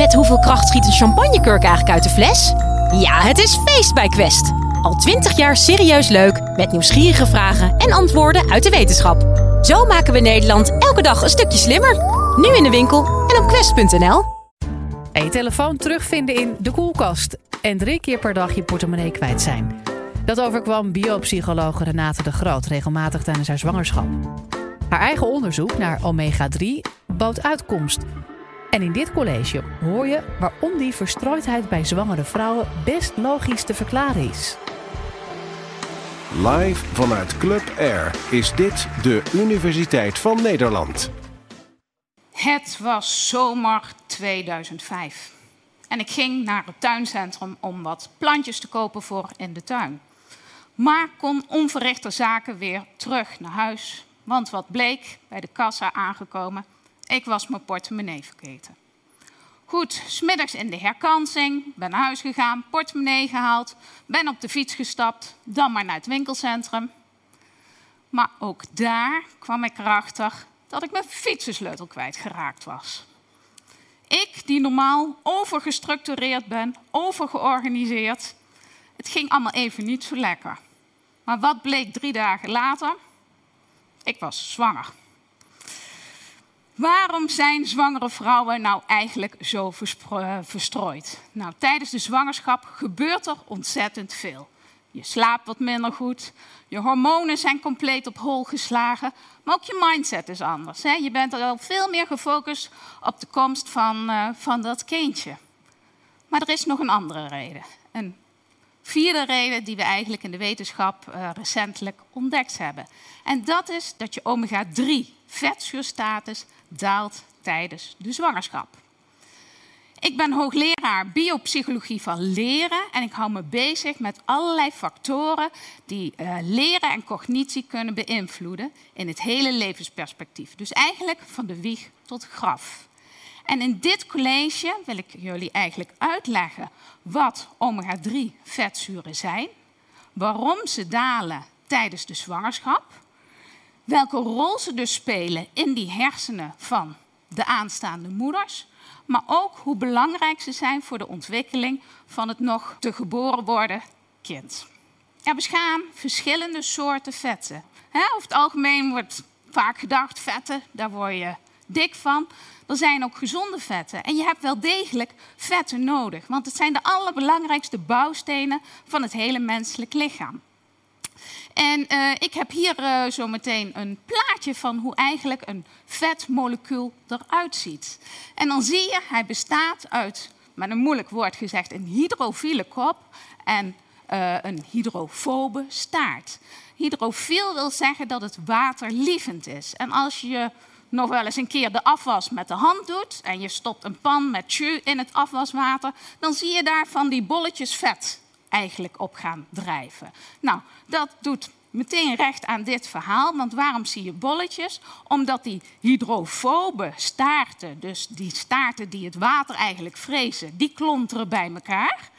Met hoeveel kracht schiet een champagnekurk eigenlijk uit de fles? Ja, het is feest bij Quest. Al twintig jaar serieus leuk, met nieuwsgierige vragen en antwoorden uit de wetenschap. Zo maken we Nederland elke dag een stukje slimmer. Nu in de winkel en op quest.nl. En je telefoon terugvinden in de koelkast. En drie keer per dag je portemonnee kwijt zijn. Dat overkwam biopsychologe Renate de Groot regelmatig tijdens haar zwangerschap. Haar eigen onderzoek naar omega-3 bood uitkomst. En in dit college hoor je waarom die verstrooidheid bij zwangere vrouwen best logisch te verklaren is. Live vanuit Club Air is dit de Universiteit van Nederland. Het was zomer 2005. En ik ging naar het tuincentrum om wat plantjes te kopen voor in de tuin. Maar kon onverrichte zaken weer terug naar huis. Want wat bleek, bij de kassa aangekomen, ik was mijn portemonnee vergeten. Goed, smiddags in de herkansing, ben naar huis gegaan, portemonnee gehaald, ben op de fiets gestapt, dan maar naar het winkelcentrum. Maar ook daar kwam ik erachter dat ik mijn fietsensleutel kwijtgeraakt was. Ik, die normaal overgestructureerd ben, overgeorganiseerd, het ging allemaal even niet zo lekker. Maar wat bleek drie dagen later? Ik was zwanger. Waarom zijn zwangere vrouwen nou eigenlijk zo eh, verstrooid? Nou, tijdens de zwangerschap gebeurt er ontzettend veel. Je slaapt wat minder goed, je hormonen zijn compleet op hol geslagen, maar ook je mindset is anders. Hè? Je bent al veel meer gefocust op de komst van, uh, van dat kindje. Maar er is nog een andere reden. Vierde reden die we eigenlijk in de wetenschap uh, recentelijk ontdekt hebben. En dat is dat je omega-3 vetzuurstatus daalt tijdens de zwangerschap. Ik ben hoogleraar biopsychologie van leren en ik hou me bezig met allerlei factoren die uh, leren en cognitie kunnen beïnvloeden in het hele levensperspectief. Dus eigenlijk van de wieg tot graf. En in dit college wil ik jullie eigenlijk uitleggen wat omega-3 vetzuren zijn, waarom ze dalen tijdens de zwangerschap, welke rol ze dus spelen in die hersenen van de aanstaande moeders, maar ook hoe belangrijk ze zijn voor de ontwikkeling van het nog te geboren worden kind. Er bestaan verschillende soorten vetten. over het algemeen wordt vaak gedacht, vetten, daar word je dik van. Er zijn ook gezonde vetten. En je hebt wel degelijk vetten nodig, want het zijn de allerbelangrijkste bouwstenen van het hele menselijk lichaam. En uh, ik heb hier uh, zo meteen een plaatje van hoe eigenlijk een vetmolecuul eruit ziet. En dan zie je, hij bestaat uit, met een moeilijk woord gezegd, een hydrofiele kop en uh, een hydrofobe staart. Hydrofiel wil zeggen dat het waterlievend is. En als je nog wel eens een keer de afwas met de hand doet en je stopt een pan met jus in het afwaswater, dan zie je daar van die bolletjes vet eigenlijk op gaan drijven. Nou, dat doet meteen recht aan dit verhaal, want waarom zie je bolletjes? Omdat die hydrofobe staarten, dus die staarten die het water eigenlijk vrezen, die klonteren bij elkaar.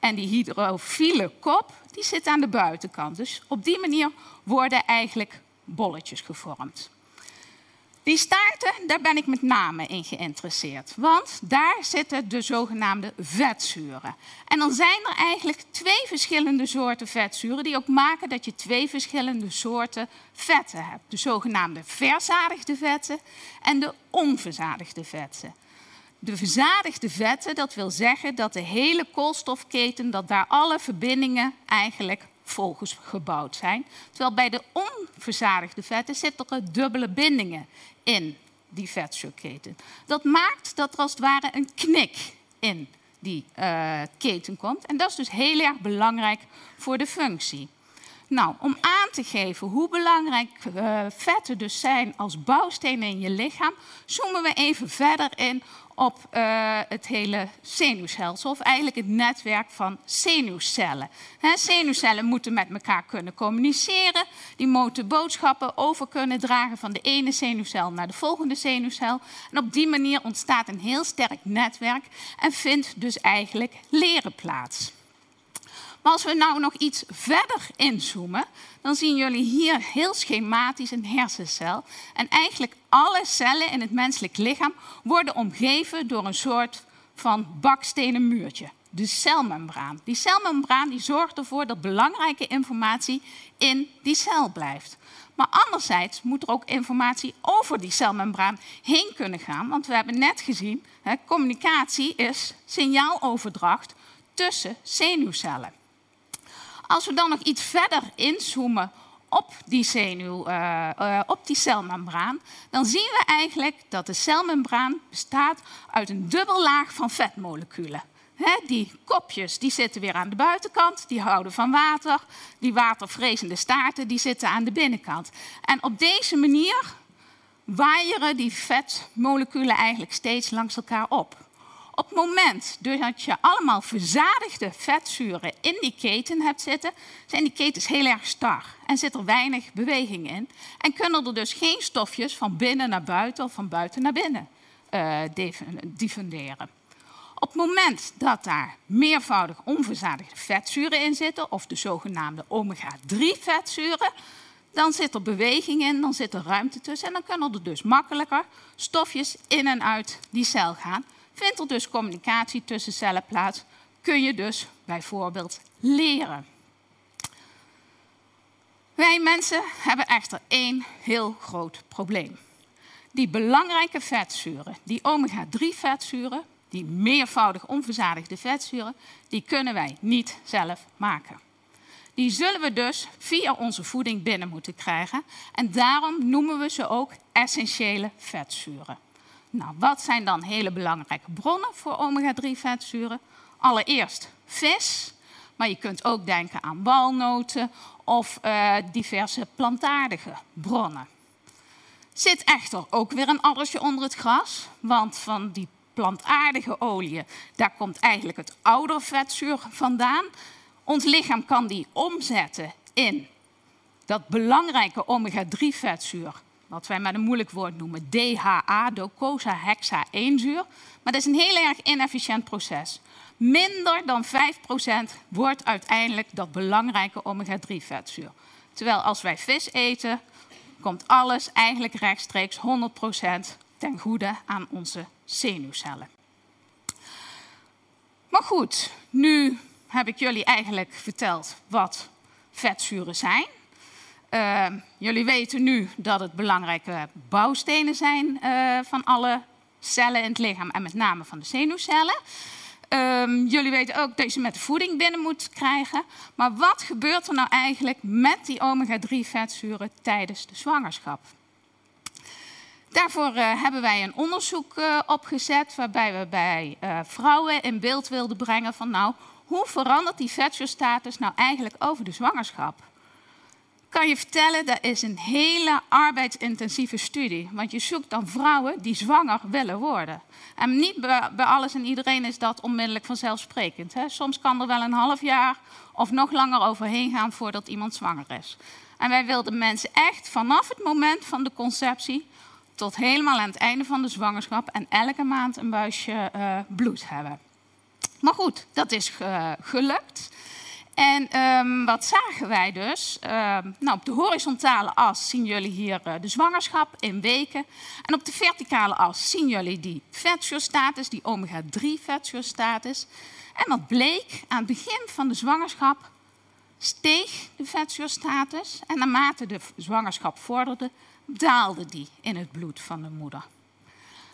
En die hydrofiele kop, die zit aan de buitenkant. Dus op die manier worden eigenlijk bolletjes gevormd. Die staarten, daar ben ik met name in geïnteresseerd. Want daar zitten de zogenaamde vetzuren. En dan zijn er eigenlijk twee verschillende soorten vetzuren... die ook maken dat je twee verschillende soorten vetten hebt. De zogenaamde verzadigde vetten en de onverzadigde vetten. De verzadigde vetten, dat wil zeggen dat de hele koolstofketen... dat daar alle verbindingen eigenlijk volgens gebouwd zijn. Terwijl bij de onverzadigde vetten zitten dubbele bindingen in die vetzuurketen. Dat maakt dat er als het ware een knik in die uh, keten komt. En dat is dus heel erg belangrijk voor de functie. Nou, om aan te geven hoe belangrijk uh, vetten dus zijn als bouwstenen in je lichaam, zoomen we even verder in op uh, het hele zenuwstelsel, of eigenlijk het netwerk van zenuwcellen. Zenuwcellen moeten met elkaar kunnen communiceren, die moeten boodschappen over kunnen dragen van de ene zenuwcel naar de volgende zenuwcel. En op die manier ontstaat een heel sterk netwerk en vindt dus eigenlijk leren plaats. Maar als we nou nog iets verder inzoomen, dan zien jullie hier heel schematisch een hersencel. En eigenlijk alle cellen in het menselijk lichaam worden omgeven door een soort van bakstenen muurtje. De celmembraan. Die celmembraan die zorgt ervoor dat belangrijke informatie in die cel blijft. Maar anderzijds moet er ook informatie over die celmembraan heen kunnen gaan. Want we hebben net gezien, communicatie is signaaloverdracht tussen zenuwcellen. Als we dan nog iets verder inzoomen op die uh, uh, op die celmembraan, dan zien we eigenlijk dat de celmembraan bestaat uit een dubbellaag van vetmoleculen. Die kopjes die zitten weer aan de buitenkant, die houden van water. Die watervrezende staarten die zitten aan de binnenkant. En op deze manier waaieren die vetmoleculen eigenlijk steeds langs elkaar op. Op het moment dat je allemaal verzadigde vetzuren in die keten hebt zitten, zijn die ketens heel erg star en zit er weinig beweging in. En kunnen er dus geen stofjes van binnen naar buiten of van buiten naar binnen uh, diffunderen. Op het moment dat daar meervoudig onverzadigde vetzuren in zitten, of de zogenaamde omega-3 vetzuren, dan zit er beweging in, dan zit er ruimte tussen en dan kunnen er dus makkelijker stofjes in en uit die cel gaan. Vindt er dus communicatie tussen cellen plaats, kun je dus bijvoorbeeld leren. Wij mensen hebben echter één heel groot probleem. Die belangrijke vetzuren, die omega-3 vetzuren, die meervoudig onverzadigde vetzuren, die kunnen wij niet zelf maken. Die zullen we dus via onze voeding binnen moeten krijgen. En daarom noemen we ze ook essentiële vetzuren. Nou, wat zijn dan hele belangrijke bronnen voor omega-3 vetzuren? Allereerst vis, maar je kunt ook denken aan walnoten of uh, diverse plantaardige bronnen. Zit echter ook weer een addersje onder het gras, want van die plantaardige oliën, daar komt eigenlijk het oudervetzuur vandaan. Ons lichaam kan die omzetten in dat belangrijke omega-3-vetzuur, wat wij met een moeilijk woord noemen DHA, docosahexaeenzuur. Maar dat is een heel erg inefficiënt proces. Minder dan 5% wordt uiteindelijk dat belangrijke omega-3-vetzuur. Terwijl als wij vis eten, komt alles eigenlijk rechtstreeks 100% ten goede aan onze zenuwcellen. Maar goed, nu heb ik jullie eigenlijk verteld wat vetzuren zijn. Uh, jullie weten nu dat het belangrijke bouwstenen zijn uh, van alle cellen in het lichaam en met name van de zenuwcellen. Um, jullie weten ook dat je ze met voeding binnen moet krijgen. Maar wat gebeurt er nou eigenlijk met die omega-3 vetzuren tijdens de zwangerschap? Daarvoor uh, hebben wij een onderzoek uh, opgezet waarbij we bij vrouwen in beeld wilden brengen van nou, hoe verandert die vetzuurstatus nou eigenlijk over de zwangerschap? Kan je vertellen, dat is een hele arbeidsintensieve studie. Want je zoekt dan vrouwen die zwanger willen worden. En niet bij, alles en iedereen is dat onmiddellijk vanzelfsprekend. Hè? Soms kan er wel een half jaar of nog langer overheen gaan voordat iemand zwanger is. En wij wilden mensen echt vanaf het moment van de conceptie tot helemaal aan het einde van de zwangerschap en elke maand een buisje uh, bloed hebben. Maar goed, dat is uh, gelukt. En um, wat zagen wij dus? Uh, nou, op de horizontale as zien jullie hier uh, de zwangerschap in weken. En op de verticale as zien jullie die vetzuurstatus, die omega-3 vetzuurstatus. En wat bleek, aan het begin van de zwangerschap steeg de vetzuurstatus. En naarmate de zwangerschap vorderde, daalde die in het bloed van de moeder.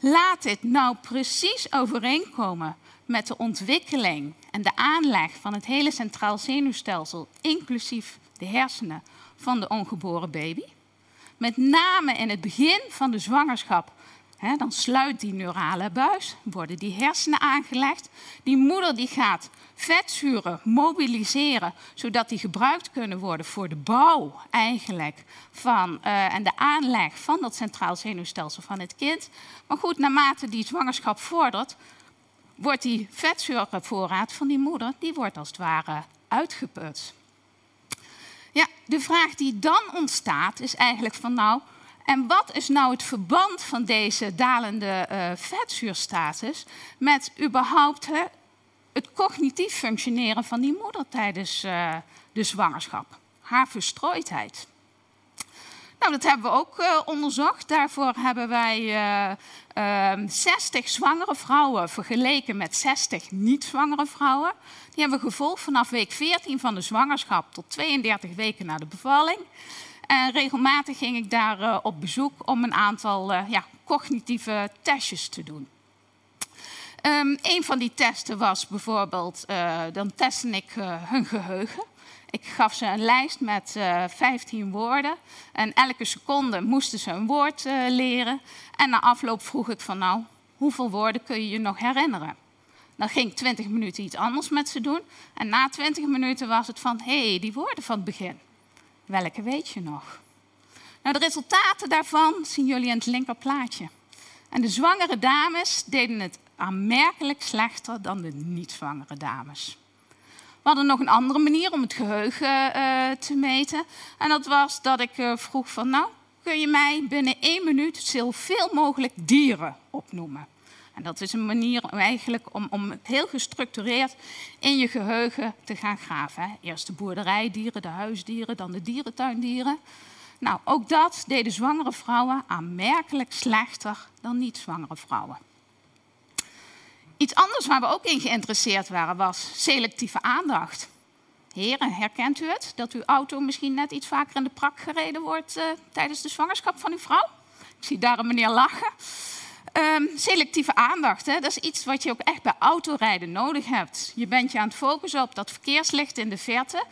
Laat dit nou precies overeenkomen met de ontwikkeling en de aanleg van het hele centraal zenuwstelsel, inclusief de hersenen van de ongeboren baby. Met name in het begin van de zwangerschap He, dan sluit die neurale buis, worden die hersenen aangelegd. Die moeder die gaat vetzuren mobiliseren, zodat die gebruikt kunnen worden voor de bouw eigenlijk van, uh, en de aanleg van dat centraal zenuwstelsel van het kind. Maar goed, naarmate die zwangerschap vordert, wordt die vetzurenvoorraad van die moeder, die wordt als het ware uitgeput. Ja, de vraag die dan ontstaat is eigenlijk van nou, en wat is nou het verband van deze dalende uh, vetzuurstatus met überhaupt hè, het cognitief functioneren van die moeder tijdens uh, de zwangerschap? Haar verstrooidheid. Nou, dat hebben we ook uh, onderzocht. Daarvoor hebben wij uh, uh, 60 zwangere vrouwen vergeleken met 60 niet-zwangere vrouwen. Die hebben we gevolgd vanaf week 14 van de zwangerschap tot 32 weken na de bevalling. En regelmatig ging ik daar uh, op bezoek om een aantal ja, cognitieve testjes te doen. Um, een van die testen was bijvoorbeeld, dan testte ik hun geheugen. Ik gaf ze een lijst met 15 woorden en elke seconde moesten ze een woord leren. En na afloop vroeg ik van nou, hoeveel woorden kun je je nog herinneren? Dan ging ik 20 minuten iets anders met ze doen. En na 20 minuten was het van, hé, hey, die woorden van het begin. Welke weet je nog? Nou, de resultaten daarvan zien jullie in het linkerplaatje. En de zwangere dames deden het aanmerkelijk slechter dan de niet-zwangere dames. Hadden nog een andere manier om het geheugen uh, te meten. En dat was dat ik uh, vroeg van, nou, kun je mij binnen één minuut zoveel mogelijk dieren opnoemen? En dat is een manier eigenlijk om, om heel gestructureerd in je geheugen te gaan graven. Hè. Eerst de boerderijdieren, de huisdieren, dan de dierentuindieren. Nou, ook dat deden zwangere vrouwen aanmerkelijk slechter dan niet-zwangere vrouwen. Iets anders waar we ook in geïnteresseerd waren was selectieve aandacht. Heren, herkent u het? Dat uw auto misschien net iets vaker in de prak gereden wordt uh, tijdens de zwangerschap van uw vrouw? Ik zie daar een meneer lachen. Um, selectieve aandacht, hè? dat is iets wat je ook echt bij autorijden nodig hebt. Je bent je aan het focussen op dat verkeerslicht in de verte.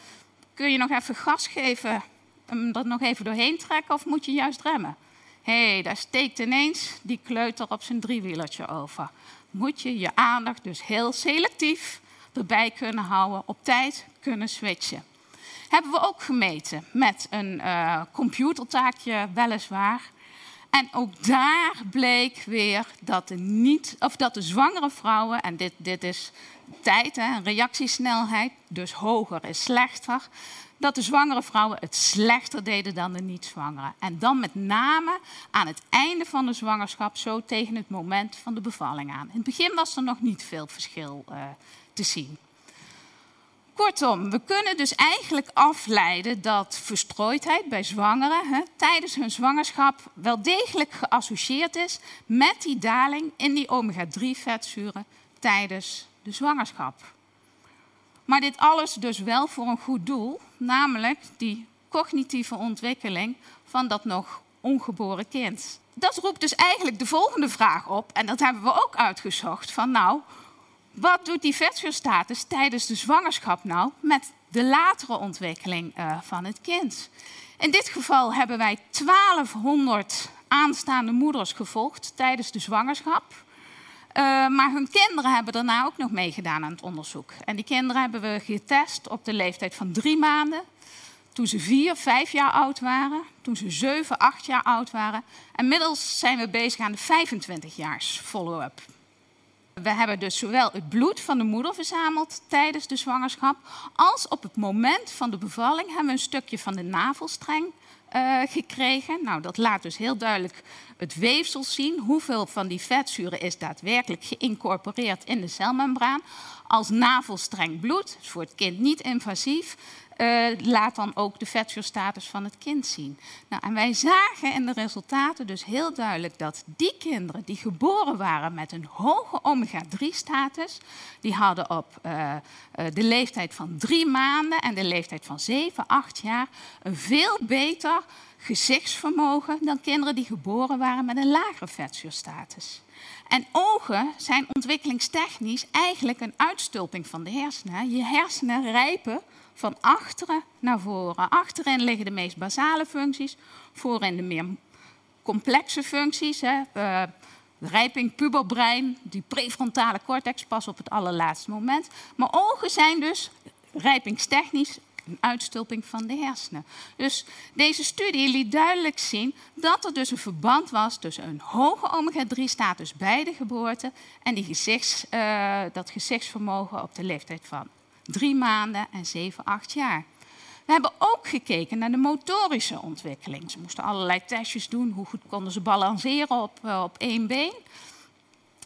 Kun je nog even gas geven, hem er nog even doorheen trekken of moet je juist remmen? Hé, hey, daar steekt ineens die kleuter op zijn driewielertje over. Moet je je aandacht dus heel selectief erbij kunnen houden, op tijd kunnen switchen. Hebben we ook gemeten met een uh, computertaakje, weliswaar. En ook daar bleek weer dat de, niet, of dat de zwangere vrouwen, en dit, dit is tijd, reactiesnelheid, dus hoger is slechter, dat de zwangere vrouwen het slechter deden dan de niet-zwangere. En dan met name aan het einde van de zwangerschap, zo tegen het moment van de bevalling aan. In het begin was er nog niet veel verschil uh, te zien. Kortom, we kunnen dus eigenlijk afleiden dat verstrooidheid bij zwangeren hè, tijdens hun zwangerschap wel degelijk geassocieerd is met die daling in die omega-3-vetzuren tijdens de zwangerschap. Maar dit alles dus wel voor een goed doel, namelijk die cognitieve ontwikkeling van dat nog ongeboren kind. Dat roept dus eigenlijk de volgende vraag op, en dat hebben we ook uitgezocht: van nou, wat doet die vetzuurstatus tijdens de zwangerschap nou met de latere ontwikkeling uh, van het kind? In dit geval hebben wij 1200 aanstaande moeders gevolgd tijdens de zwangerschap. Uh, maar hun kinderen hebben daarna ook nog meegedaan aan het onderzoek. En die kinderen hebben we getest op de leeftijd van drie maanden, toen ze vier, vijf jaar oud waren, toen ze zeven, acht jaar oud waren. En inmiddels zijn we bezig aan de 25 jaars follow-up. We hebben dus zowel het bloed van de moeder verzameld tijdens de zwangerschap, als op het moment van de bevalling hebben we een stukje van de navelstreng uh, gekregen. Nou, dat laat dus heel duidelijk het weefsel zien. Hoeveel van die vetzuren is daadwerkelijk geïncorporeerd in de celmembraan. Als navelstreng bloed, voor het kind niet invasief. Uh, laat dan ook de vetzuurstatus van het kind zien. Nou, en wij zagen in de resultaten dus heel duidelijk dat die kinderen die geboren waren met een hoge omega-3-status, die hadden op uh, uh, de leeftijd van drie maanden en de leeftijd van zeven, acht jaar een veel beter gezichtsvermogen dan kinderen die geboren waren met een lagere vetzuurstatus. En ogen zijn ontwikkelingstechnisch eigenlijk een uitstulping van de hersenen. Je hersenen rijpen van achteren naar voren. Achterin liggen de meest basale functies, voorin de meer complexe functies. Hè. Uh, rijping, puberbrein, die prefrontale cortex pas op het allerlaatste moment. Maar ogen zijn dus rijpingstechnisch een uitstulping van de hersenen. Dus deze studie liet duidelijk zien dat er dus een verband was tussen een hoge omega-3-status bij de geboorte en die gezichts, uh, dat gezichtsvermogen op de leeftijd van drie maanden en zeven, acht jaar. We hebben ook gekeken naar de motorische ontwikkeling. Ze moesten allerlei testjes doen. Hoe goed konden ze balanceren op, uh, op één been?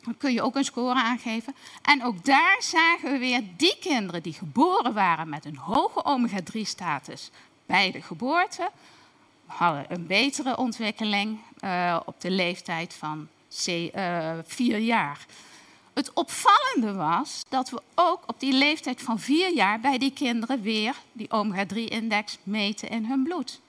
Dan kun je ook een score aangeven. En ook daar zagen we weer die kinderen die geboren waren met een hoge omega-3-status bij de geboorte, hadden een betere ontwikkeling uh, op de leeftijd van uh, vier jaar. Het opvallende was dat we ook op die leeftijd van vier jaar bij die kinderen weer die omega-3-index meten in hun bloed.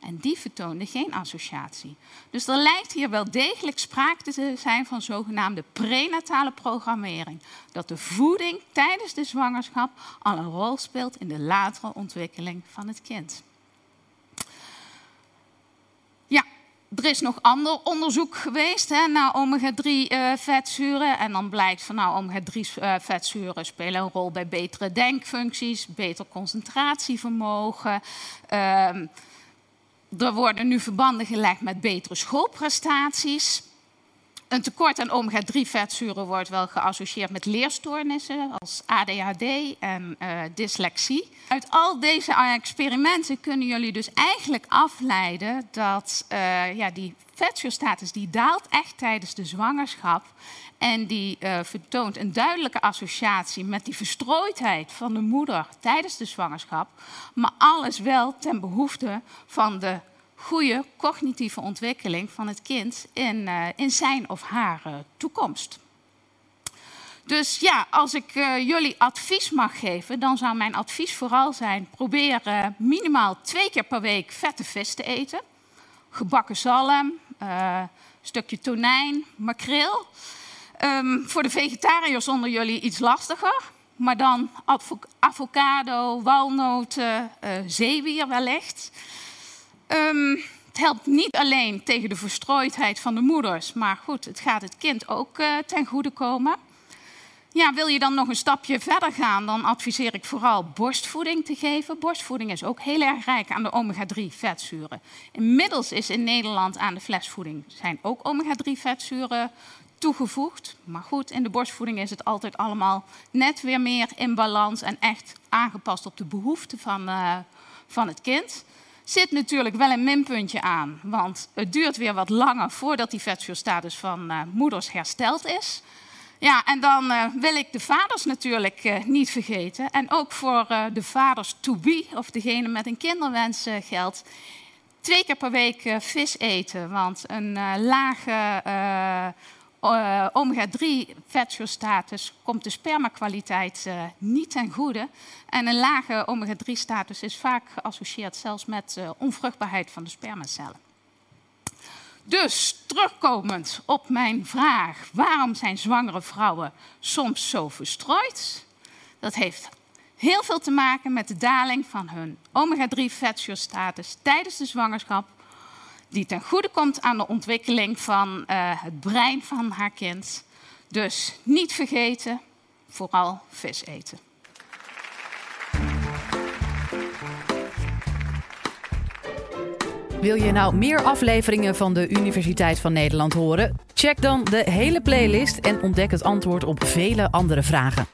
En die vertoonde geen associatie. Dus er lijkt hier wel degelijk sprake te zijn van zogenaamde prenatale programmering. Dat de voeding tijdens de zwangerschap al een rol speelt in de latere ontwikkeling van het kind. Ja, er is nog ander onderzoek geweest hè, naar omega-3-vetzuren. Eh, en dan blijkt van nou, omega-3-vetzuren eh, spelen een rol bij betere denkfuncties, beter concentratievermogen. Uh, er worden nu verbanden gelegd met betere schoolprestaties. Een tekort aan omega-3-vetzuren wordt wel geassocieerd met leerstoornissen als ADHD en uh, dyslexie. Uit al deze experimenten kunnen jullie dus eigenlijk afleiden dat uh, ja, die vetzuurstatus die daalt echt tijdens de zwangerschap. En die uh, vertoont een duidelijke associatie met die verstrooidheid van de moeder tijdens de zwangerschap. Maar alles wel ten behoefte van de goede cognitieve ontwikkeling van het kind in, uh, in zijn of haar uh, toekomst. Dus ja, als ik uh, jullie advies mag geven, dan zou mijn advies vooral zijn: probeer minimaal twee keer per week vette vis te eten. Gebakken zalm, stukje tonijn, makreel. Um, voor de vegetariërs onder jullie iets lastiger. Maar dan avocado, walnoten, zeewier wellicht. Um, het helpt niet alleen tegen de verstrooidheid van de moeders, maar goed, het gaat het kind ook uh, ten goede komen. Ja, wil je dan nog een stapje verder gaan, dan adviseer ik vooral borstvoeding te geven. Borstvoeding is ook heel erg rijk aan de omega-3 vetzuren. Inmiddels is in Nederland aan de flesvoeding zijn ook omega-3 vetzuren toegevoegd. Maar goed, in de borstvoeding is het altijd allemaal net weer meer in balans en echt aangepast op de behoeften van, uh, van het kind zit natuurlijk wel een minpuntje aan. Want het duurt weer wat langer voordat die vetzuurstatus van uh, moeders hersteld is. Ja, en dan uh, wil ik de vaders natuurlijk uh, niet vergeten. En ook voor de vaders to be, of degene met een kinderwens geldt. Twee keer per week vis eten. Want een lage uh, omega-3 vetzuurstatus komt de spermakwaliteit uh, niet ten goede. En een lage omega-3-status is vaak geassocieerd zelfs met uh, onvruchtbaarheid van de spermacellen. Dus terugkomend op mijn vraag: waarom zijn zwangere vrouwen soms zo verstrooid? Dat heeft heel veel te maken met de daling van hun omega-3 vetzuurstatus tijdens de zwangerschap die ten goede komt aan de ontwikkeling van uh, het brein van haar kind. Dus niet vergeten, vooral vis eten. Wil je nou meer afleveringen van de Universiteit van Nederland horen? Check dan de hele playlist en ontdek het antwoord op vele andere vragen.